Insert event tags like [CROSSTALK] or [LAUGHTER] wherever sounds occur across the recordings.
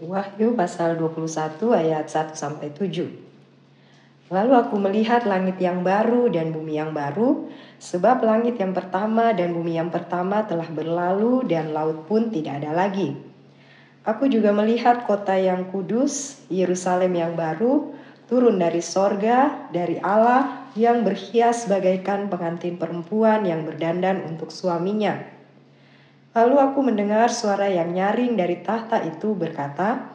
Wahyu pasal 21 ayat 1 sampai 7. Lalu aku melihat langit yang baru dan bumi yang baru, sebab langit yang pertama dan bumi yang pertama telah berlalu dan laut pun tidak ada lagi. Aku juga melihat kota yang kudus, Yerusalem yang baru, turun dari sorga, dari Allah yang berhias bagaikan pengantin perempuan yang berdandan untuk suaminya. Lalu aku mendengar suara yang nyaring dari tahta itu berkata,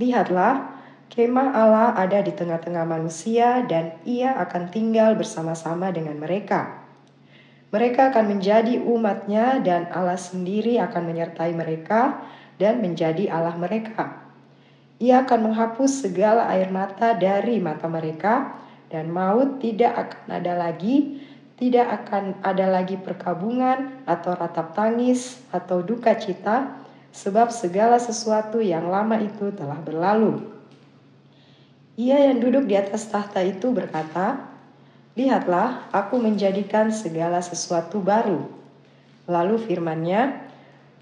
Lihatlah, Kemah Allah ada di tengah-tengah manusia dan ia akan tinggal bersama-sama dengan mereka. Mereka akan menjadi umatnya dan Allah sendiri akan menyertai mereka dan menjadi Allah mereka. Ia akan menghapus segala air mata dari mata mereka dan maut tidak akan ada lagi, tidak akan ada lagi perkabungan atau ratap tangis atau duka cita, sebab segala sesuatu yang lama itu telah berlalu. Ia yang duduk di atas tahta itu berkata, Lihatlah, aku menjadikan segala sesuatu baru. Lalu firmannya,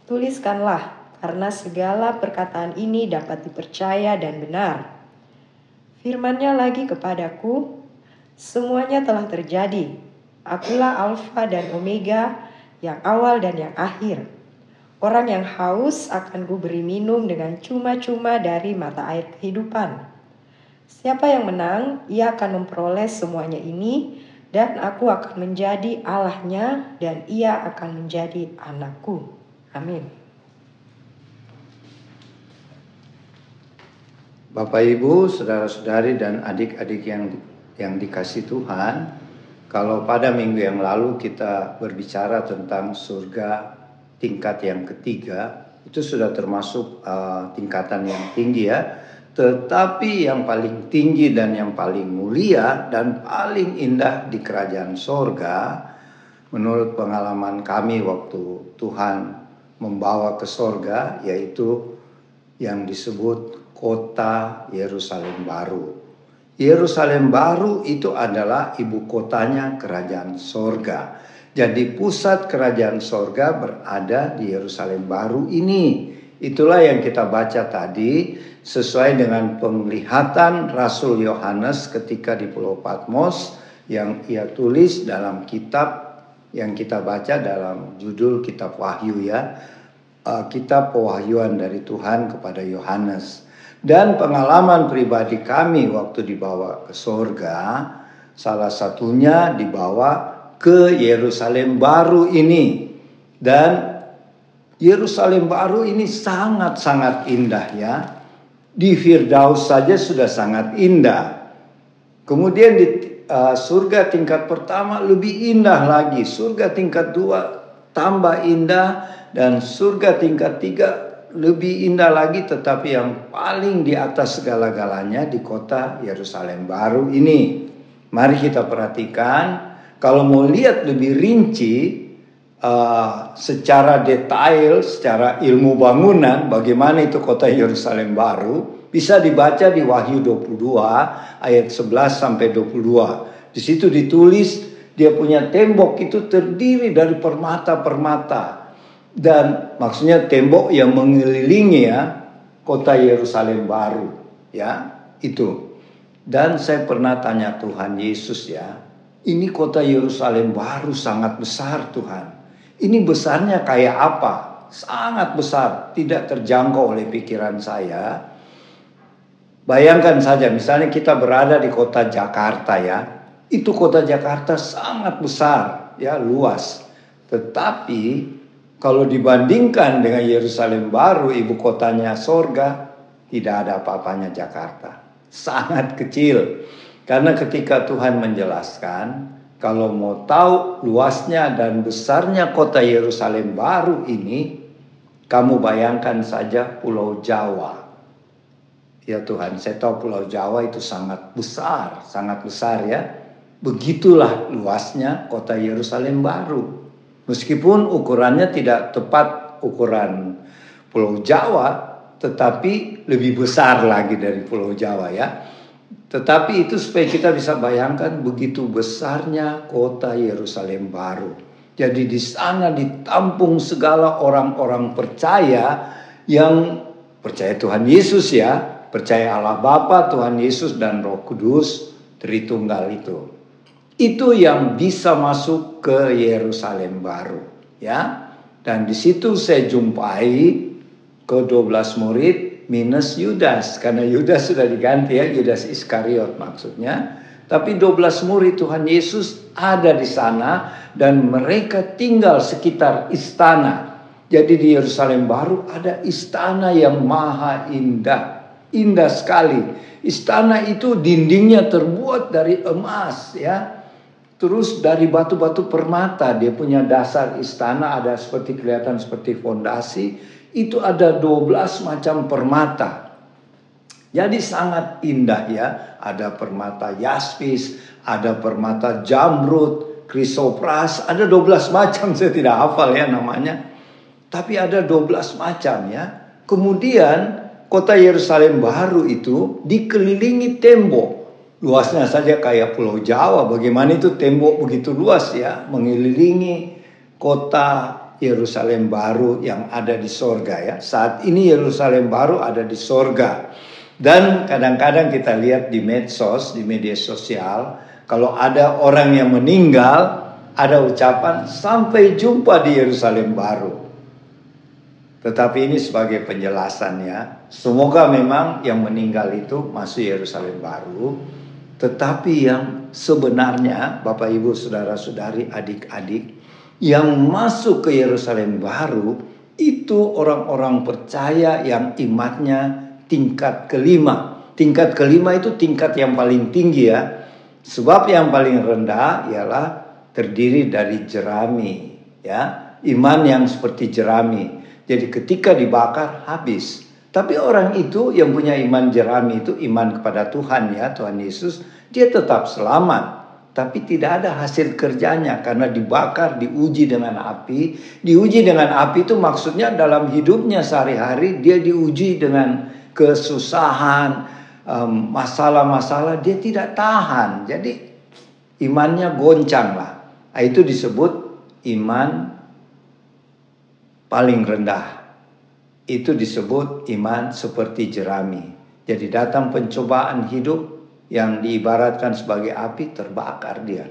Tuliskanlah, karena segala perkataan ini dapat dipercaya dan benar. Firmannya lagi kepadaku, Semuanya telah terjadi. Akulah Alfa dan Omega, yang awal dan yang akhir. Orang yang haus akan ku beri minum dengan cuma-cuma dari mata air kehidupan. Siapa yang menang, ia akan memperoleh semuanya ini, dan aku akan menjadi Allahnya, dan ia akan menjadi anakku. Amin. Bapak Ibu, saudara-saudari dan adik-adik yang yang dikasih Tuhan, kalau pada minggu yang lalu kita berbicara tentang surga tingkat yang ketiga, itu sudah termasuk uh, tingkatan yang tinggi ya. Tetapi yang paling tinggi dan yang paling mulia dan paling indah di kerajaan sorga menurut pengalaman kami waktu Tuhan membawa ke sorga yaitu yang disebut kota Yerusalem baru. Yerusalem baru itu adalah ibu kotanya kerajaan sorga. Jadi pusat kerajaan sorga berada di Yerusalem baru ini. Itulah yang kita baca tadi sesuai dengan penglihatan Rasul Yohanes ketika di Pulau Patmos yang ia tulis dalam kitab yang kita baca dalam judul kitab Wahyu ya. Uh, kitab pewahyuan dari Tuhan kepada Yohanes. Dan pengalaman pribadi kami waktu dibawa ke sorga, salah satunya dibawa ke Yerusalem baru ini. Dan Yerusalem baru ini sangat-sangat indah ya di Firdaus saja sudah sangat indah. Kemudian di uh, surga tingkat pertama lebih indah lagi. Surga tingkat dua tambah indah dan surga tingkat tiga lebih indah lagi tetapi yang paling di atas segala-galanya di kota Yerusalem baru ini. Mari kita perhatikan kalau mau lihat lebih rinci uh, secara detail, secara ilmu bangunan, bagaimana itu kota Yerusalem baru, bisa dibaca di Wahyu 22 ayat 11 sampai 22. Di situ ditulis dia punya tembok itu terdiri dari permata-permata. Dan maksudnya tembok yang mengelilingi ya kota Yerusalem baru. Ya, itu. Dan saya pernah tanya Tuhan Yesus ya, ini kota Yerusalem baru sangat besar Tuhan. Ini besarnya kayak apa? Sangat besar, tidak terjangkau oleh pikiran saya. Bayangkan saja, misalnya kita berada di kota Jakarta ya, itu kota Jakarta sangat besar, ya luas. Tetapi kalau dibandingkan dengan Yerusalem baru, ibu kotanya sorga, tidak ada apa-apanya Jakarta. Sangat kecil. Karena ketika Tuhan menjelaskan, kalau mau tahu luasnya dan besarnya kota Yerusalem baru ini, kamu bayangkan saja Pulau Jawa. Ya Tuhan, saya tahu Pulau Jawa itu sangat besar, sangat besar ya. Begitulah luasnya kota Yerusalem baru. Meskipun ukurannya tidak tepat ukuran Pulau Jawa, tetapi lebih besar lagi dari Pulau Jawa ya. Tetapi itu supaya kita bisa bayangkan begitu besarnya kota Yerusalem baru. Jadi di sana ditampung segala orang-orang percaya yang percaya Tuhan Yesus ya, percaya Allah Bapa, Tuhan Yesus dan Roh Kudus Tritunggal itu. Itu yang bisa masuk ke Yerusalem baru, ya. Dan di situ saya jumpai ke 12 murid minus Yudas karena Yudas sudah diganti ya, Yudas Iskariot maksudnya. Tapi 12 murid Tuhan Yesus ada di sana dan mereka tinggal sekitar istana. Jadi di Yerusalem baru ada istana yang maha indah, indah sekali Istana itu dindingnya terbuat dari emas ya. Terus dari batu-batu permata dia punya dasar istana ada seperti kelihatan seperti fondasi. Itu ada 12 macam permata. Jadi sangat indah ya. Ada permata yaspis, ada permata jamrud, krisopras, ada 12 macam [LAUGHS] saya tidak hafal ya namanya. Tapi ada 12 macam ya. Kemudian kota Yerusalem baru itu dikelilingi tembok. Luasnya saja kayak Pulau Jawa. Bagaimana itu tembok begitu luas ya mengelilingi kota Yerusalem baru yang ada di sorga ya. Saat ini Yerusalem baru ada di sorga. Dan kadang-kadang kita lihat di medsos, di media sosial, kalau ada orang yang meninggal, ada ucapan sampai jumpa di Yerusalem baru. Tetapi ini sebagai penjelasan ya. Semoga memang yang meninggal itu masuk Yerusalem baru. Tetapi yang sebenarnya Bapak Ibu Saudara-saudari adik-adik yang masuk ke Yerusalem baru itu orang-orang percaya yang imannya tingkat kelima. Tingkat kelima itu tingkat yang paling tinggi ya. Sebab yang paling rendah ialah terdiri dari jerami ya. Iman yang seperti jerami jadi ketika dibakar habis. Tapi orang itu yang punya iman jerami itu iman kepada Tuhan ya, Tuhan Yesus, dia tetap selamat. Tapi tidak ada hasil kerjanya karena dibakar, diuji dengan api. Diuji dengan api itu maksudnya dalam hidupnya sehari-hari dia diuji dengan kesusahan, masalah-masalah dia tidak tahan. Jadi imannya goncang lah. Itu disebut iman paling rendah. Itu disebut iman seperti jerami. Jadi datang pencobaan hidup yang diibaratkan sebagai api terbakar dia.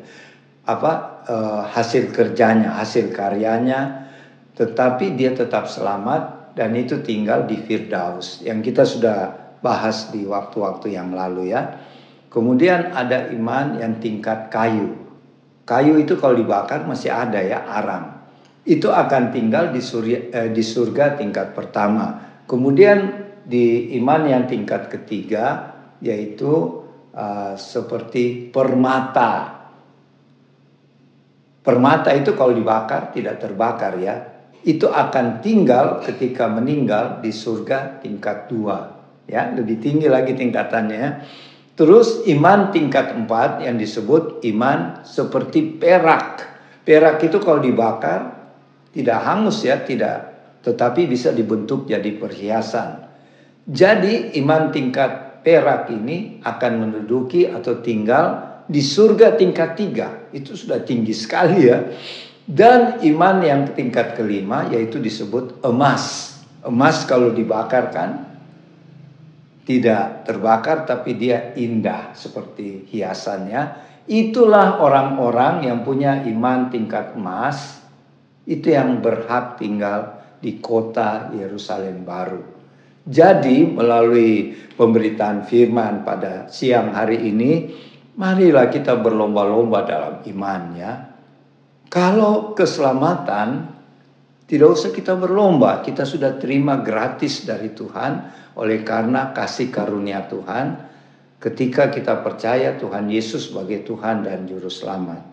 Apa e, hasil kerjanya, hasil karyanya, tetapi dia tetap selamat dan itu tinggal di Firdaus yang kita sudah bahas di waktu-waktu yang lalu ya. Kemudian ada iman yang tingkat kayu. Kayu itu kalau dibakar masih ada ya arang itu akan tinggal di surga, eh, di surga tingkat pertama. Kemudian di iman yang tingkat ketiga yaitu uh, seperti permata. Permata itu kalau dibakar tidak terbakar ya. Itu akan tinggal ketika meninggal di surga tingkat dua. Ya, lebih tinggi lagi tingkatannya. Terus iman tingkat empat yang disebut iman seperti perak. Perak itu kalau dibakar tidak hangus ya, tidak. Tetapi bisa dibentuk jadi perhiasan. Jadi iman tingkat perak ini akan menduduki atau tinggal di surga tingkat tiga. Itu sudah tinggi sekali ya. Dan iman yang tingkat kelima yaitu disebut emas. Emas kalau dibakar kan tidak terbakar tapi dia indah seperti hiasannya. Itulah orang-orang yang punya iman tingkat emas itu yang berhak tinggal di kota Yerusalem baru. Jadi melalui pemberitaan firman pada siang hari ini, marilah kita berlomba-lomba dalam imannya. Kalau keselamatan tidak usah kita berlomba, kita sudah terima gratis dari Tuhan oleh karena kasih karunia Tuhan. Ketika kita percaya Tuhan Yesus sebagai Tuhan dan Juru Selamat,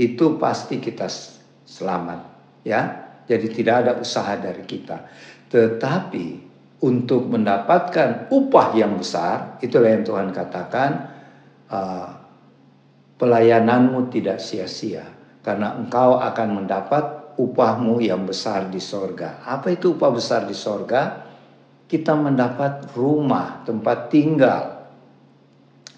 itu pasti kita selamat ya jadi tidak ada usaha dari kita. Tetapi untuk mendapatkan upah yang besar itulah yang Tuhan katakan uh, pelayananmu tidak sia-sia karena engkau akan mendapat upahmu yang besar di sorga. Apa itu upah besar di sorga? Kita mendapat rumah tempat tinggal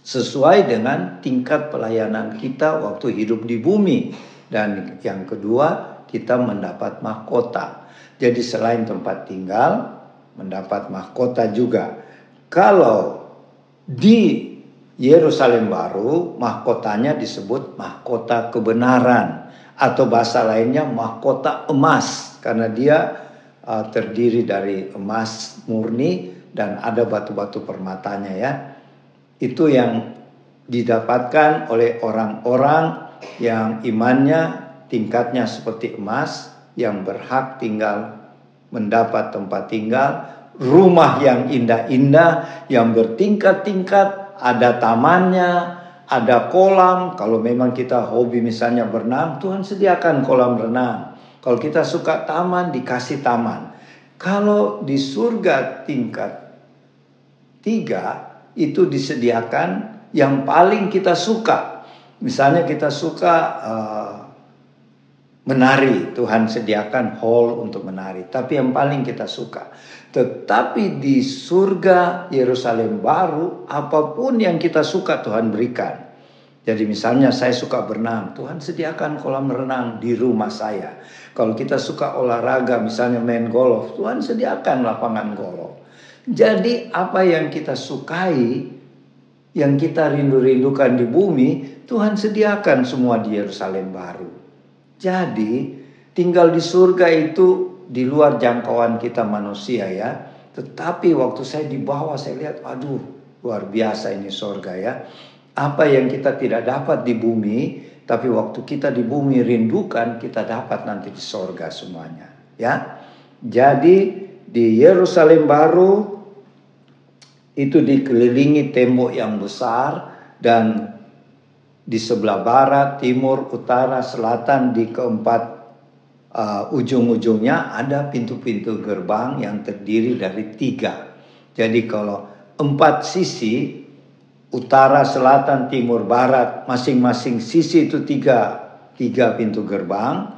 sesuai dengan tingkat pelayanan kita waktu hidup di bumi. Dan yang kedua kita mendapat mahkota. Jadi selain tempat tinggal, mendapat mahkota juga. Kalau di Yerusalem baru mahkotanya disebut mahkota kebenaran atau bahasa lainnya mahkota emas karena dia uh, terdiri dari emas murni dan ada batu-batu permatanya ya. Itu yang didapatkan oleh orang-orang yang imannya tingkatnya seperti emas yang berhak tinggal mendapat tempat tinggal, rumah yang indah-indah yang bertingkat-tingkat ada tamannya, ada kolam. Kalau memang kita hobi misalnya berenang, Tuhan sediakan kolam renang. Kalau kita suka taman, dikasih taman. Kalau di surga tingkat tiga, itu disediakan yang paling kita suka. Misalnya kita suka uh, menari, Tuhan sediakan hall untuk menari. Tapi yang paling kita suka. Tetapi di surga Yerusalem baru, apa pun yang kita suka Tuhan berikan. Jadi misalnya saya suka berenang, Tuhan sediakan kolam renang di rumah saya. Kalau kita suka olahraga, misalnya main golf, Tuhan sediakan lapangan golf. Jadi apa yang kita sukai, yang kita rindu-rindukan di bumi, Tuhan sediakan semua di Yerusalem baru. Jadi tinggal di surga itu di luar jangkauan kita manusia ya. Tetapi waktu saya di bawah saya lihat, aduh luar biasa ini sorga ya. Apa yang kita tidak dapat di bumi, tapi waktu kita di bumi rindukan, kita dapat nanti di sorga semuanya. Ya, jadi di Yerusalem baru itu dikelilingi tembok yang besar dan di sebelah barat, timur, utara, selatan di keempat uh, ujung-ujungnya ada pintu-pintu gerbang yang terdiri dari tiga. Jadi kalau empat sisi, utara, selatan, timur, barat, masing-masing sisi itu tiga, tiga pintu gerbang.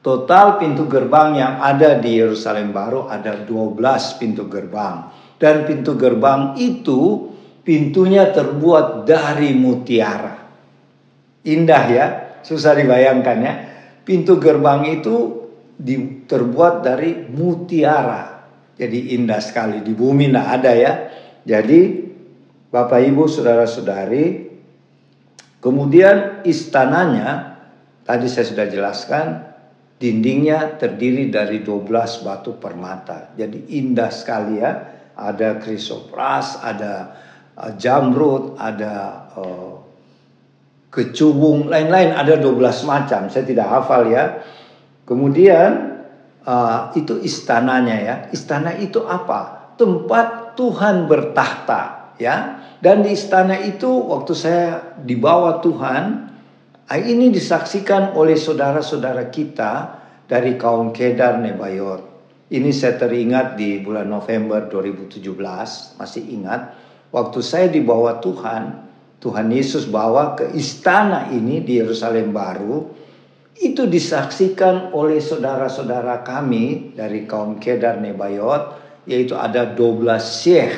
Total pintu gerbang yang ada di Yerusalem baru ada 12 pintu gerbang. Dan pintu gerbang itu pintunya terbuat dari mutiara. Indah ya, susah dibayangkan ya Pintu gerbang itu di, terbuat dari mutiara. Jadi indah sekali di bumi tidak ada ya. Jadi Bapak Ibu saudara-saudari, kemudian istananya tadi saya sudah jelaskan dindingnya terdiri dari 12 batu permata. Jadi indah sekali ya. Ada krisopras, ada uh, jamrud, ada uh, kecubung, lain-lain ada 12 macam. Saya tidak hafal ya. Kemudian uh, itu istananya ya. Istana itu apa? Tempat Tuhan bertahta ya. Dan di istana itu waktu saya dibawa Tuhan, ah, ini disaksikan oleh saudara-saudara kita dari kaum Kedar Nebayot. Ini saya teringat di bulan November 2017, masih ingat. Waktu saya dibawa Tuhan, Tuhan Yesus bawa ke istana ini di Yerusalem baru itu disaksikan oleh saudara-saudara kami dari kaum Kedar Nebayot yaitu ada 12 syekh.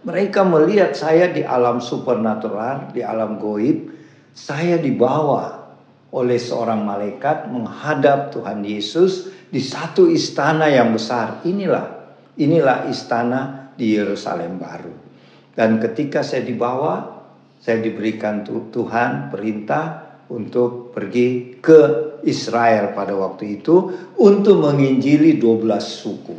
Mereka melihat saya di alam supernatural, di alam goib, saya dibawa oleh seorang malaikat menghadap Tuhan Yesus di satu istana yang besar. Inilah, inilah istana di Yerusalem baru. Dan ketika saya dibawa, saya diberikan Tuhan perintah untuk pergi ke Israel pada waktu itu untuk menginjili 12 suku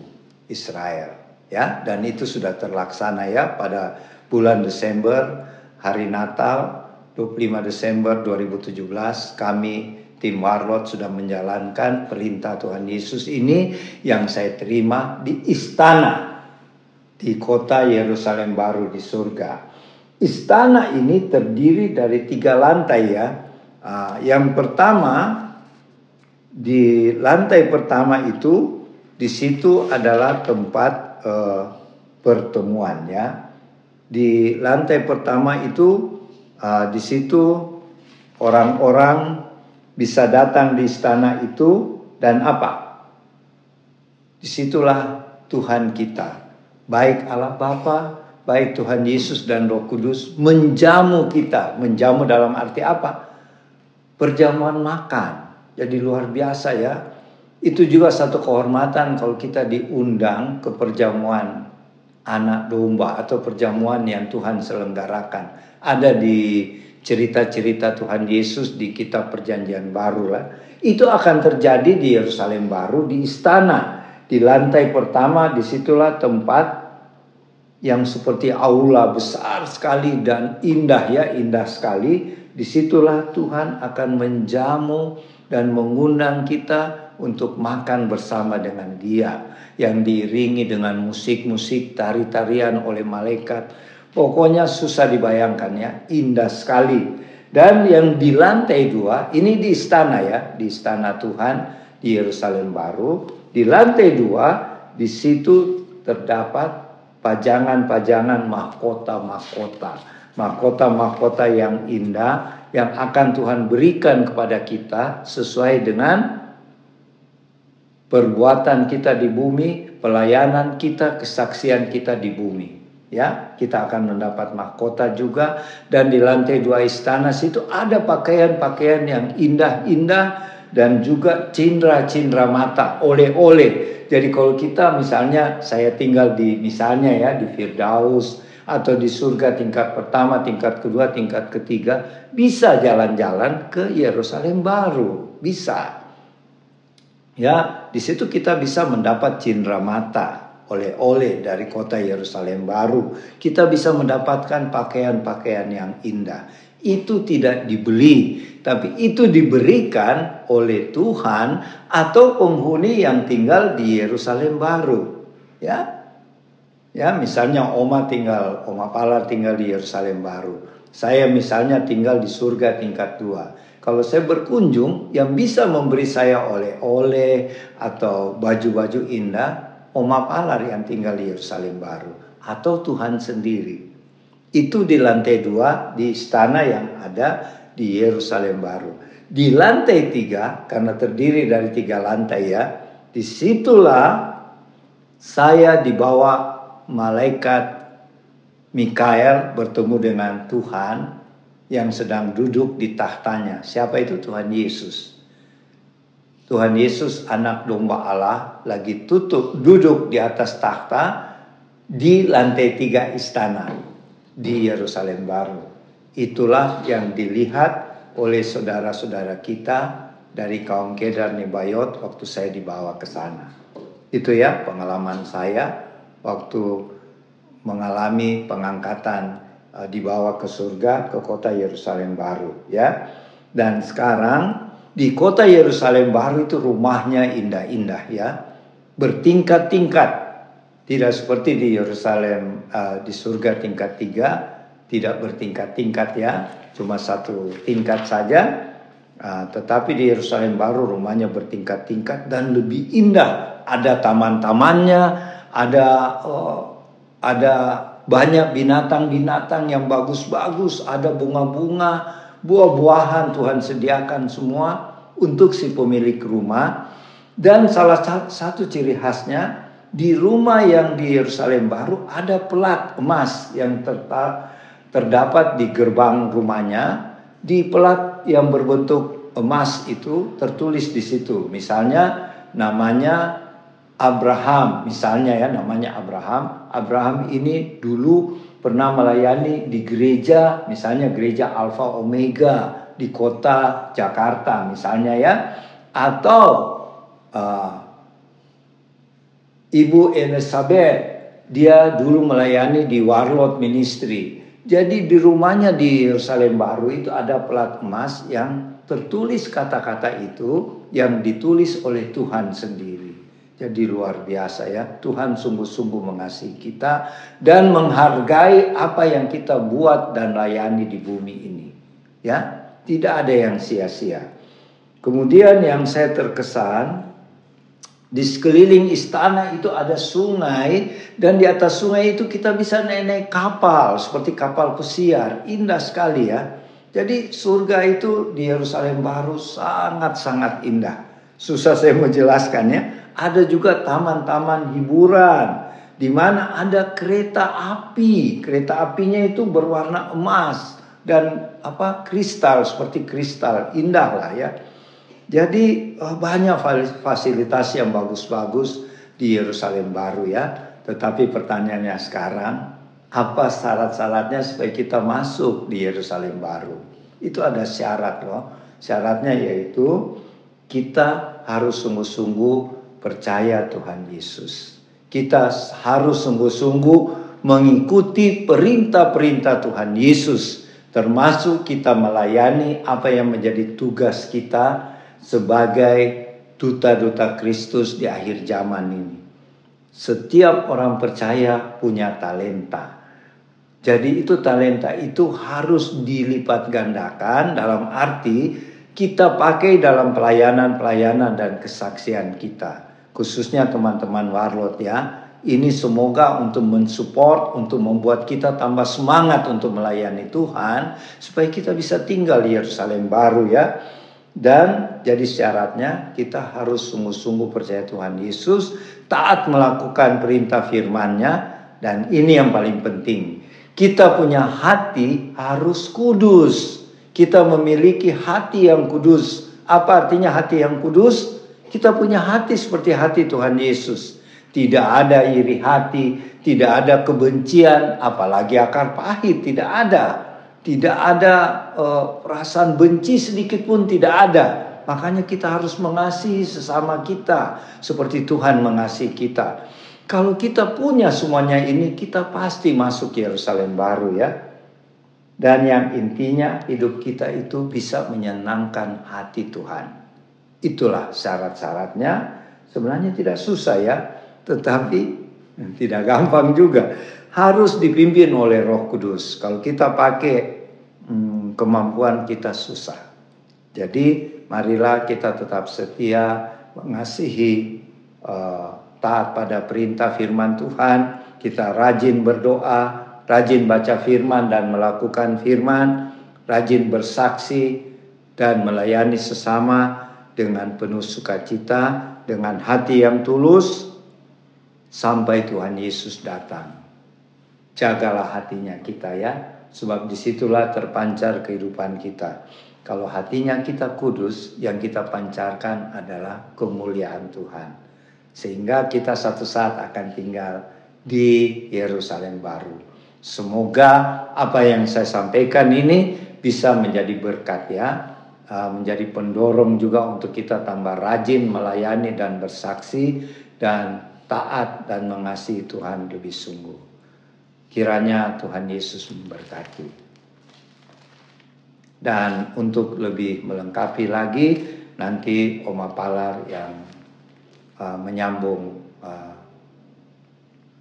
Israel ya. Dan itu sudah terlaksana ya pada bulan Desember hari Natal 25 Desember 2017 kami tim Warlot sudah menjalankan perintah Tuhan Yesus ini yang saya terima di istana di kota Yerusalem baru di surga Istana ini terdiri dari tiga lantai ya. Uh, yang pertama di lantai pertama itu di situ adalah tempat uh, pertemuan ya. Di lantai pertama itu uh, di situ orang-orang bisa datang di istana itu dan apa? Di situlah Tuhan kita, baik Allah Bapa baik Tuhan Yesus dan Roh Kudus menjamu kita. Menjamu dalam arti apa? Perjamuan makan. Jadi luar biasa ya. Itu juga satu kehormatan kalau kita diundang ke perjamuan anak domba atau perjamuan yang Tuhan selenggarakan. Ada di cerita-cerita Tuhan Yesus di kitab perjanjian baru lah. Itu akan terjadi di Yerusalem baru di istana. Di lantai pertama di situlah tempat yang seperti aula besar sekali dan indah ya indah sekali. Di situlah Tuhan akan menjamu dan mengundang kita untuk makan bersama dengan Dia yang diiringi dengan musik-musik tari-tarian oleh malaikat Pokoknya susah dibayangkan ya, indah sekali. Dan yang di lantai dua, ini di istana ya, di istana Tuhan di Yerusalem baru. Di lantai dua, di situ terdapat pajangan-pajangan mahkota-mahkota. Mahkota-mahkota yang indah yang akan Tuhan berikan kepada kita sesuai dengan perbuatan kita di bumi, pelayanan kita, kesaksian kita di bumi ya kita akan mendapat mahkota juga dan di lantai dua istana situ ada pakaian-pakaian yang indah-indah dan juga cindera-cindera mata oleh-oleh jadi kalau kita misalnya saya tinggal di misalnya ya di Firdaus atau di surga tingkat pertama, tingkat kedua, tingkat ketiga bisa jalan-jalan ke Yerusalem baru bisa ya di situ kita bisa mendapat cindera mata oleh-oleh dari kota Yerusalem baru. Kita bisa mendapatkan pakaian-pakaian yang indah. Itu tidak dibeli, tapi itu diberikan oleh Tuhan atau penghuni yang tinggal di Yerusalem baru. Ya, Ya, misalnya Oma tinggal, Oma Palar tinggal di Yerusalem baru. Saya misalnya tinggal di surga tingkat dua. Kalau saya berkunjung, yang bisa memberi saya oleh-oleh atau baju-baju indah Oma Palar yang tinggal di Yerusalem baru atau Tuhan sendiri. Itu di lantai dua di istana yang ada di Yerusalem baru. Di lantai tiga karena terdiri dari tiga lantai ya, di situlah saya dibawa malaikat Mikael bertemu dengan Tuhan yang sedang duduk di tahtanya. Siapa itu Tuhan Yesus? Tuhan Yesus anak domba Allah lagi tutup duduk di atas tahta di lantai tiga istana di Yerusalem baru. Itulah yang dilihat oleh saudara-saudara kita dari kaum Kedar Nebayot waktu saya dibawa ke sana. Itu ya pengalaman saya waktu mengalami pengangkatan uh, dibawa ke surga ke kota Yerusalem baru ya. Dan sekarang di kota Yerusalem baru itu rumahnya indah-indah ya. Bertingkat-tingkat. Tidak seperti di Yerusalem uh, di surga tingkat tiga. Tidak bertingkat-tingkat ya. Cuma satu tingkat saja. Uh, tetapi di Yerusalem baru rumahnya bertingkat-tingkat dan lebih indah. Ada taman-tamannya. Ada uh, ada banyak binatang-binatang yang bagus-bagus. Ada bunga-bunga buah-buahan Tuhan sediakan semua untuk si pemilik rumah. Dan salah satu ciri khasnya di rumah yang di Yerusalem baru ada pelat emas yang terdapat di gerbang rumahnya. Di pelat yang berbentuk emas itu tertulis di situ. Misalnya namanya Abraham, misalnya ya namanya Abraham. Abraham ini dulu pernah melayani di gereja, misalnya gereja Alfa Omega di kota Jakarta, misalnya ya, atau uh, Ibu Elizabeth dia dulu melayani di Warlord Ministry. Jadi di rumahnya di Yerusalem Baru itu ada plat emas yang tertulis kata-kata itu yang ditulis oleh Tuhan sendiri. Jadi luar biasa ya. Tuhan sungguh-sungguh mengasihi kita dan menghargai apa yang kita buat dan layani di bumi ini. Ya, tidak ada yang sia-sia. Kemudian yang saya terkesan di sekeliling istana itu ada sungai dan di atas sungai itu kita bisa naik kapal seperti kapal pesiar. Indah sekali ya. Jadi surga itu di Yerusalem baru sangat-sangat indah. Susah saya menjelaskan ya ada juga taman-taman hiburan di mana ada kereta api. Kereta apinya itu berwarna emas dan apa kristal seperti kristal indah lah ya. Jadi eh, banyak fasilitas yang bagus-bagus di Yerusalem baru ya. Tetapi pertanyaannya sekarang, apa syarat-syaratnya supaya kita masuk di Yerusalem baru? Itu ada syarat loh. Syaratnya yaitu kita harus sungguh-sungguh percaya Tuhan Yesus. Kita harus sungguh-sungguh mengikuti perintah-perintah Tuhan Yesus, termasuk kita melayani apa yang menjadi tugas kita sebagai duta-duta Kristus di akhir zaman ini. Setiap orang percaya punya talenta. Jadi itu talenta itu harus dilipat gandakan dalam arti kita pakai dalam pelayanan-pelayanan dan kesaksian kita. Khususnya teman-teman warlot ya. Ini semoga untuk mensupport, untuk membuat kita tambah semangat untuk melayani Tuhan. Supaya kita bisa tinggal di Yerusalem baru ya dan jadi syaratnya kita harus sungguh-sungguh percaya Tuhan Yesus, taat melakukan perintah firman-Nya dan ini yang paling penting. Kita punya hati harus kudus. Kita memiliki hati yang kudus. Apa artinya hati yang kudus? Kita punya hati seperti hati Tuhan Yesus. Tidak ada iri hati, tidak ada kebencian, apalagi akar pahit, tidak ada. Tidak ada uh, perasaan benci sedikit pun tidak ada. Makanya kita harus mengasihi sesama kita seperti Tuhan mengasihi kita. Kalau kita punya semuanya ini, kita pasti masuk Yerusalem baru ya. Dan yang intinya hidup kita itu bisa menyenangkan hati Tuhan. Itulah syarat-syaratnya. Sebenarnya tidak susah ya, tetapi [LAUGHS] tidak gampang juga harus dipimpin oleh Roh Kudus. Kalau kita pakai hmm, kemampuan kita susah. Jadi marilah kita tetap setia mengasihi uh, taat pada perintah firman Tuhan. Kita rajin berdoa, rajin baca firman dan melakukan firman, rajin bersaksi dan melayani sesama dengan penuh sukacita, dengan hati yang tulus sampai Tuhan Yesus datang jagalah hatinya kita ya. Sebab di situlah terpancar kehidupan kita. Kalau hatinya kita kudus, yang kita pancarkan adalah kemuliaan Tuhan. Sehingga kita satu saat akan tinggal di Yerusalem baru. Semoga apa yang saya sampaikan ini bisa menjadi berkat ya. Uh, menjadi pendorong juga untuk kita tambah rajin melayani dan bersaksi dan taat dan mengasihi Tuhan lebih sungguh. Kiranya Tuhan Yesus memberkati. Dan untuk lebih melengkapi lagi, nanti Oma Palar yang uh, menyambung uh,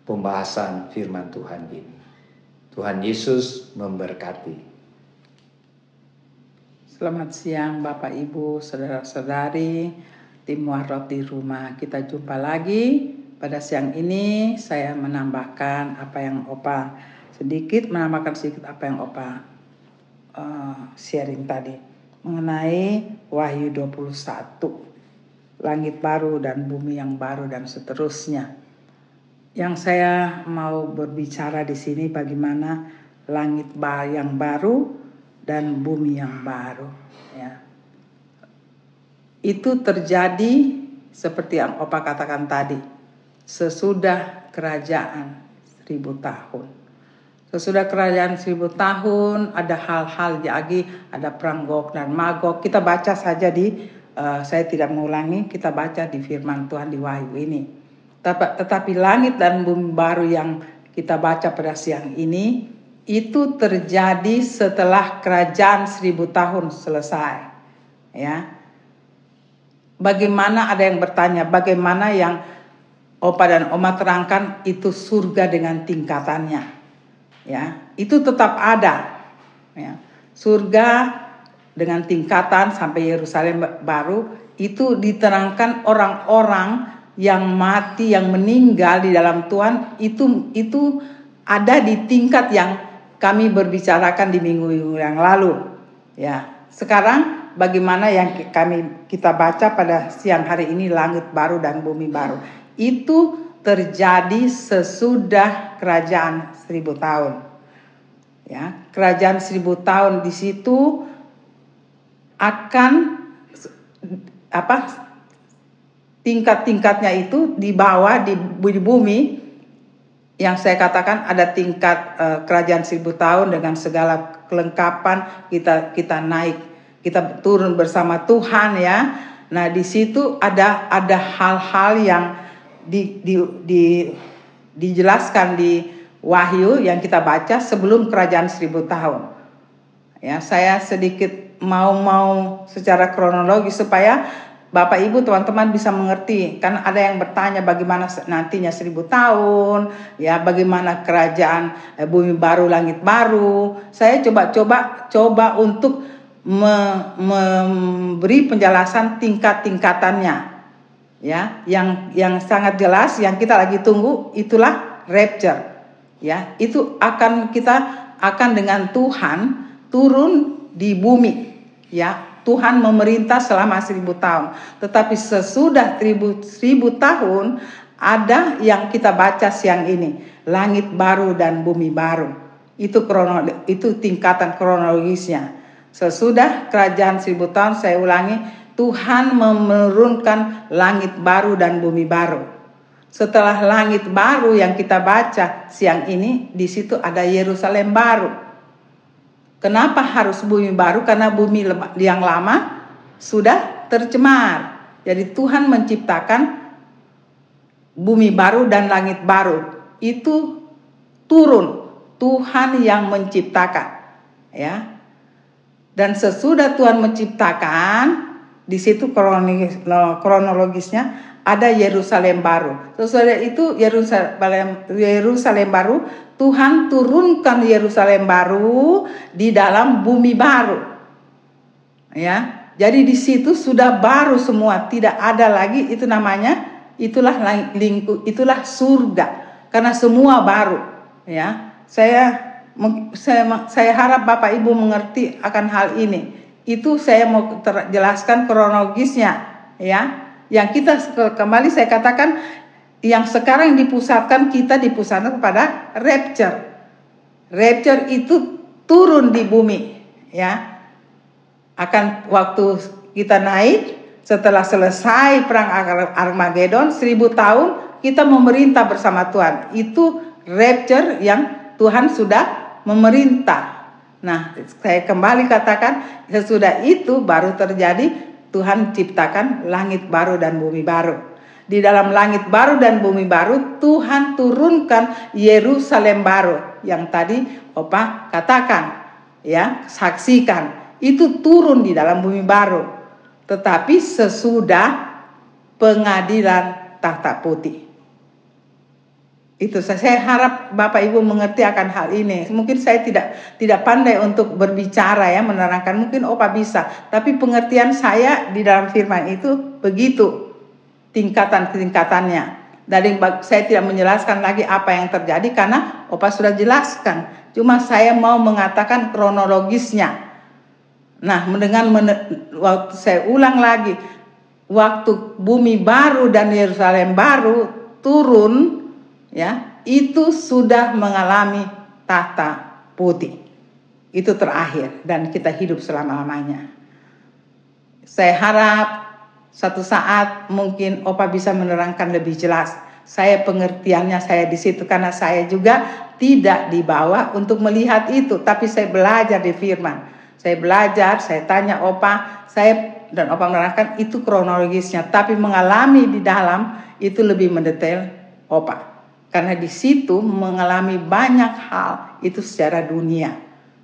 pembahasan firman Tuhan ini. Tuhan Yesus memberkati. Selamat siang Bapak Ibu, Saudara-saudari, tim Warot di rumah. Kita jumpa lagi pada siang ini saya menambahkan apa yang Opa sedikit menambahkan sedikit apa yang Opa uh, sharing tadi mengenai Wahyu 21 langit baru dan bumi yang baru dan seterusnya. Yang saya mau berbicara di sini bagaimana langit yang baru dan bumi yang baru ya. Itu terjadi seperti yang Opa katakan tadi sesudah kerajaan seribu tahun. Sesudah kerajaan seribu tahun ada hal-hal lagi, ada perang Gog dan Magog. Kita baca saja di, uh, saya tidak mengulangi, kita baca di firman Tuhan di Wahyu ini. Tetapi langit dan bumi baru yang kita baca pada siang ini, itu terjadi setelah kerajaan seribu tahun selesai. Ya, Bagaimana ada yang bertanya, bagaimana yang Opa dan Oma terangkan itu surga dengan tingkatannya. Ya, itu tetap ada. Ya. Surga dengan tingkatan sampai Yerusalem baru itu diterangkan orang-orang yang mati yang meninggal di dalam Tuhan itu itu ada di tingkat yang kami berbicarakan di minggu-minggu yang lalu. Ya, sekarang bagaimana yang kami kita baca pada siang hari ini langit baru dan bumi baru itu terjadi sesudah kerajaan seribu tahun. Ya, kerajaan seribu tahun di situ akan apa tingkat-tingkatnya itu di bawah di, bumi. Yang saya katakan ada tingkat uh, kerajaan seribu tahun dengan segala kelengkapan kita kita naik. Kita turun bersama Tuhan ya. Nah di situ ada ada hal-hal yang di, di, di dijelaskan di Wahyu yang kita baca sebelum kerajaan seribu tahun. Ya saya sedikit mau mau secara kronologis supaya Bapak Ibu teman-teman bisa mengerti. Kan ada yang bertanya bagaimana nantinya seribu tahun ya bagaimana kerajaan eh, bumi baru langit baru. Saya coba-coba coba untuk me, memberi penjelasan tingkat-tingkatannya ya yang yang sangat jelas yang kita lagi tunggu itulah rapture ya itu akan kita akan dengan Tuhan turun di bumi ya Tuhan memerintah selama seribu tahun. Tetapi sesudah seribu, seribu tahun ada yang kita baca siang ini. Langit baru dan bumi baru. Itu krono, itu tingkatan kronologisnya. Sesudah kerajaan seribu tahun saya ulangi. Tuhan menurunkan langit baru dan bumi baru. Setelah langit baru yang kita baca siang ini, di situ ada Yerusalem baru Kenapa harus bumi baru? Karena bumi yang lama sudah tercemar. Jadi Tuhan menciptakan bumi baru dan langit baru. Itu turun Tuhan yang menciptakan, ya. Dan sesudah Tuhan menciptakan, di situ kronologisnya ada Yerusalem baru. Sesudah itu Yerusalem Yerusalem baru Tuhan turunkan Yerusalem baru di dalam bumi baru. Ya. Jadi di situ sudah baru semua, tidak ada lagi itu namanya itulah lingkup itulah surga karena semua baru, ya. Saya saya saya harap Bapak Ibu mengerti akan hal ini. Itu saya mau jelaskan kronologisnya, ya. Yang kita kembali saya katakan yang sekarang dipusatkan kita dipusatkan kepada rapture. Rapture itu turun di bumi, ya. Akan waktu kita naik setelah selesai perang Armageddon seribu tahun kita memerintah bersama Tuhan. Itu rapture yang Tuhan sudah memerintah. Nah, saya kembali katakan sesudah itu baru terjadi Tuhan ciptakan langit baru dan bumi baru. Di dalam langit baru dan bumi baru Tuhan turunkan Yerusalem baru yang tadi Opa katakan ya saksikan. Itu turun di dalam bumi baru. Tetapi sesudah pengadilan tahta putih itu saya harap Bapak Ibu mengerti akan hal ini. Mungkin saya tidak tidak pandai untuk berbicara ya menerangkan. Mungkin Opa bisa, tapi pengertian saya di dalam firman itu begitu tingkatan-tingkatannya. Dari saya tidak menjelaskan lagi apa yang terjadi karena Opa sudah jelaskan. Cuma saya mau mengatakan kronologisnya. Nah, dengan waktu saya ulang lagi, waktu bumi baru dan Yerusalem baru turun, ya itu sudah mengalami tahta putih. Itu terakhir dan kita hidup selama-lamanya. Saya harap satu saat mungkin Opa bisa menerangkan lebih jelas. Saya pengertiannya saya di situ karena saya juga tidak dibawa untuk melihat itu, tapi saya belajar di firman. Saya belajar, saya tanya Opa, saya dan Opa menerangkan itu kronologisnya, tapi mengalami di dalam itu lebih mendetail Opa. Karena di situ mengalami banyak hal itu secara dunia.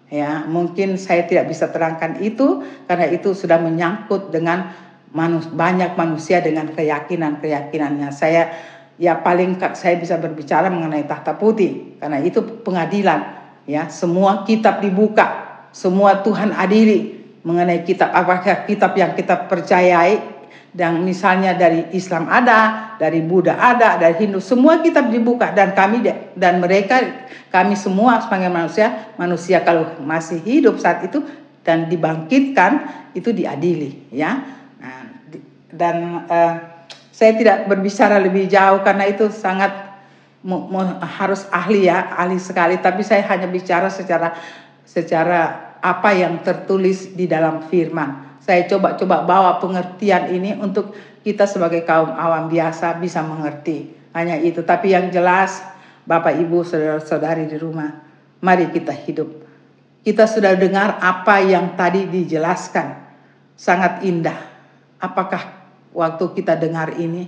Ya, mungkin saya tidak bisa terangkan itu karena itu sudah menyangkut dengan manus, banyak manusia dengan keyakinan-keyakinannya. Saya ya paling saya bisa berbicara mengenai tahta putih karena itu pengadilan ya semua kitab dibuka semua Tuhan adili mengenai kitab apakah kitab yang kita percayai dan misalnya dari Islam ada, dari Buddha ada, dari Hindu semua kitab dibuka. Dan kami dan mereka kami semua sebagai manusia manusia kalau masih hidup saat itu dan dibangkitkan itu diadili ya. Dan uh, saya tidak berbicara lebih jauh karena itu sangat harus ahli ya ahli sekali. Tapi saya hanya bicara secara secara apa yang tertulis di dalam firman Saya coba-coba bawa pengertian ini untuk kita sebagai kaum awam biasa bisa mengerti. Hanya itu. Tapi yang jelas Bapak Ibu saudara-saudari di rumah, mari kita hidup. Kita sudah dengar apa yang tadi dijelaskan. Sangat indah. Apakah waktu kita dengar ini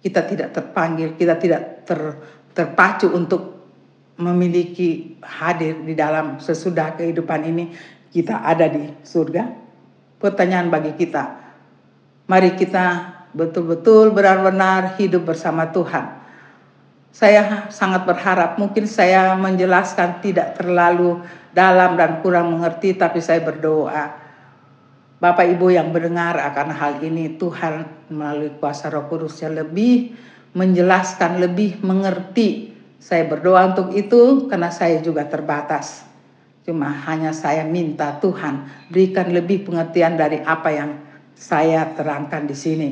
kita tidak terpanggil, kita tidak ter, terpacu untuk memiliki hadir di dalam sesudah kehidupan ini kita ada di surga? Pertanyaan bagi kita. Mari kita betul-betul benar-benar hidup bersama Tuhan. Saya sangat berharap mungkin saya menjelaskan tidak terlalu dalam dan kurang mengerti tapi saya berdoa. Bapak Ibu yang mendengar akan hal ini Tuhan melalui kuasa Roh Kudus yang lebih menjelaskan lebih mengerti. Saya berdoa untuk itu karena saya juga terbatas cuma hanya saya minta Tuhan berikan lebih pengertian dari apa yang saya terangkan di sini.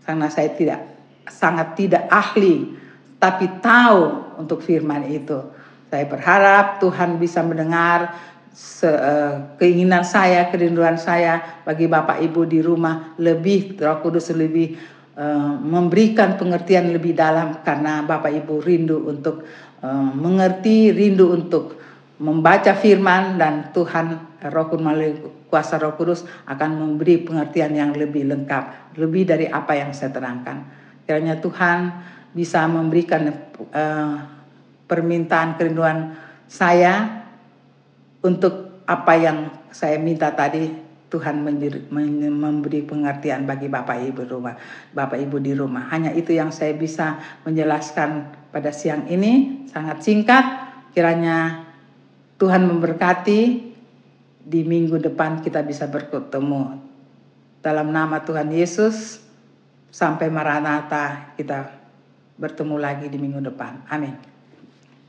Karena saya tidak sangat tidak ahli tapi tahu untuk firman itu. Saya berharap Tuhan bisa mendengar se, uh, keinginan saya, kerinduan saya bagi Bapak Ibu di rumah. Lebih Roh Kudus lebih uh, memberikan pengertian lebih dalam. Karena Bapak Ibu rindu untuk uh, mengerti, rindu untuk membaca firman dan Tuhan Roh Kudus melalui kuasa Roh Kudus akan memberi pengertian yang lebih lengkap, lebih dari apa yang saya terangkan. Kiranya Tuhan bisa memberikan uh, permintaan kerinduan saya untuk apa yang saya minta tadi Tuhan memberi pengertian bagi Bapak Ibu rumah, Bapak Ibu di rumah. Hanya itu yang saya bisa menjelaskan pada siang ini, sangat singkat. Kiranya Tuhan memberkati di minggu depan kita bisa bertemu. Dalam nama Tuhan Yesus, sampai Maranatha kita bertemu lagi di minggu depan. Amin.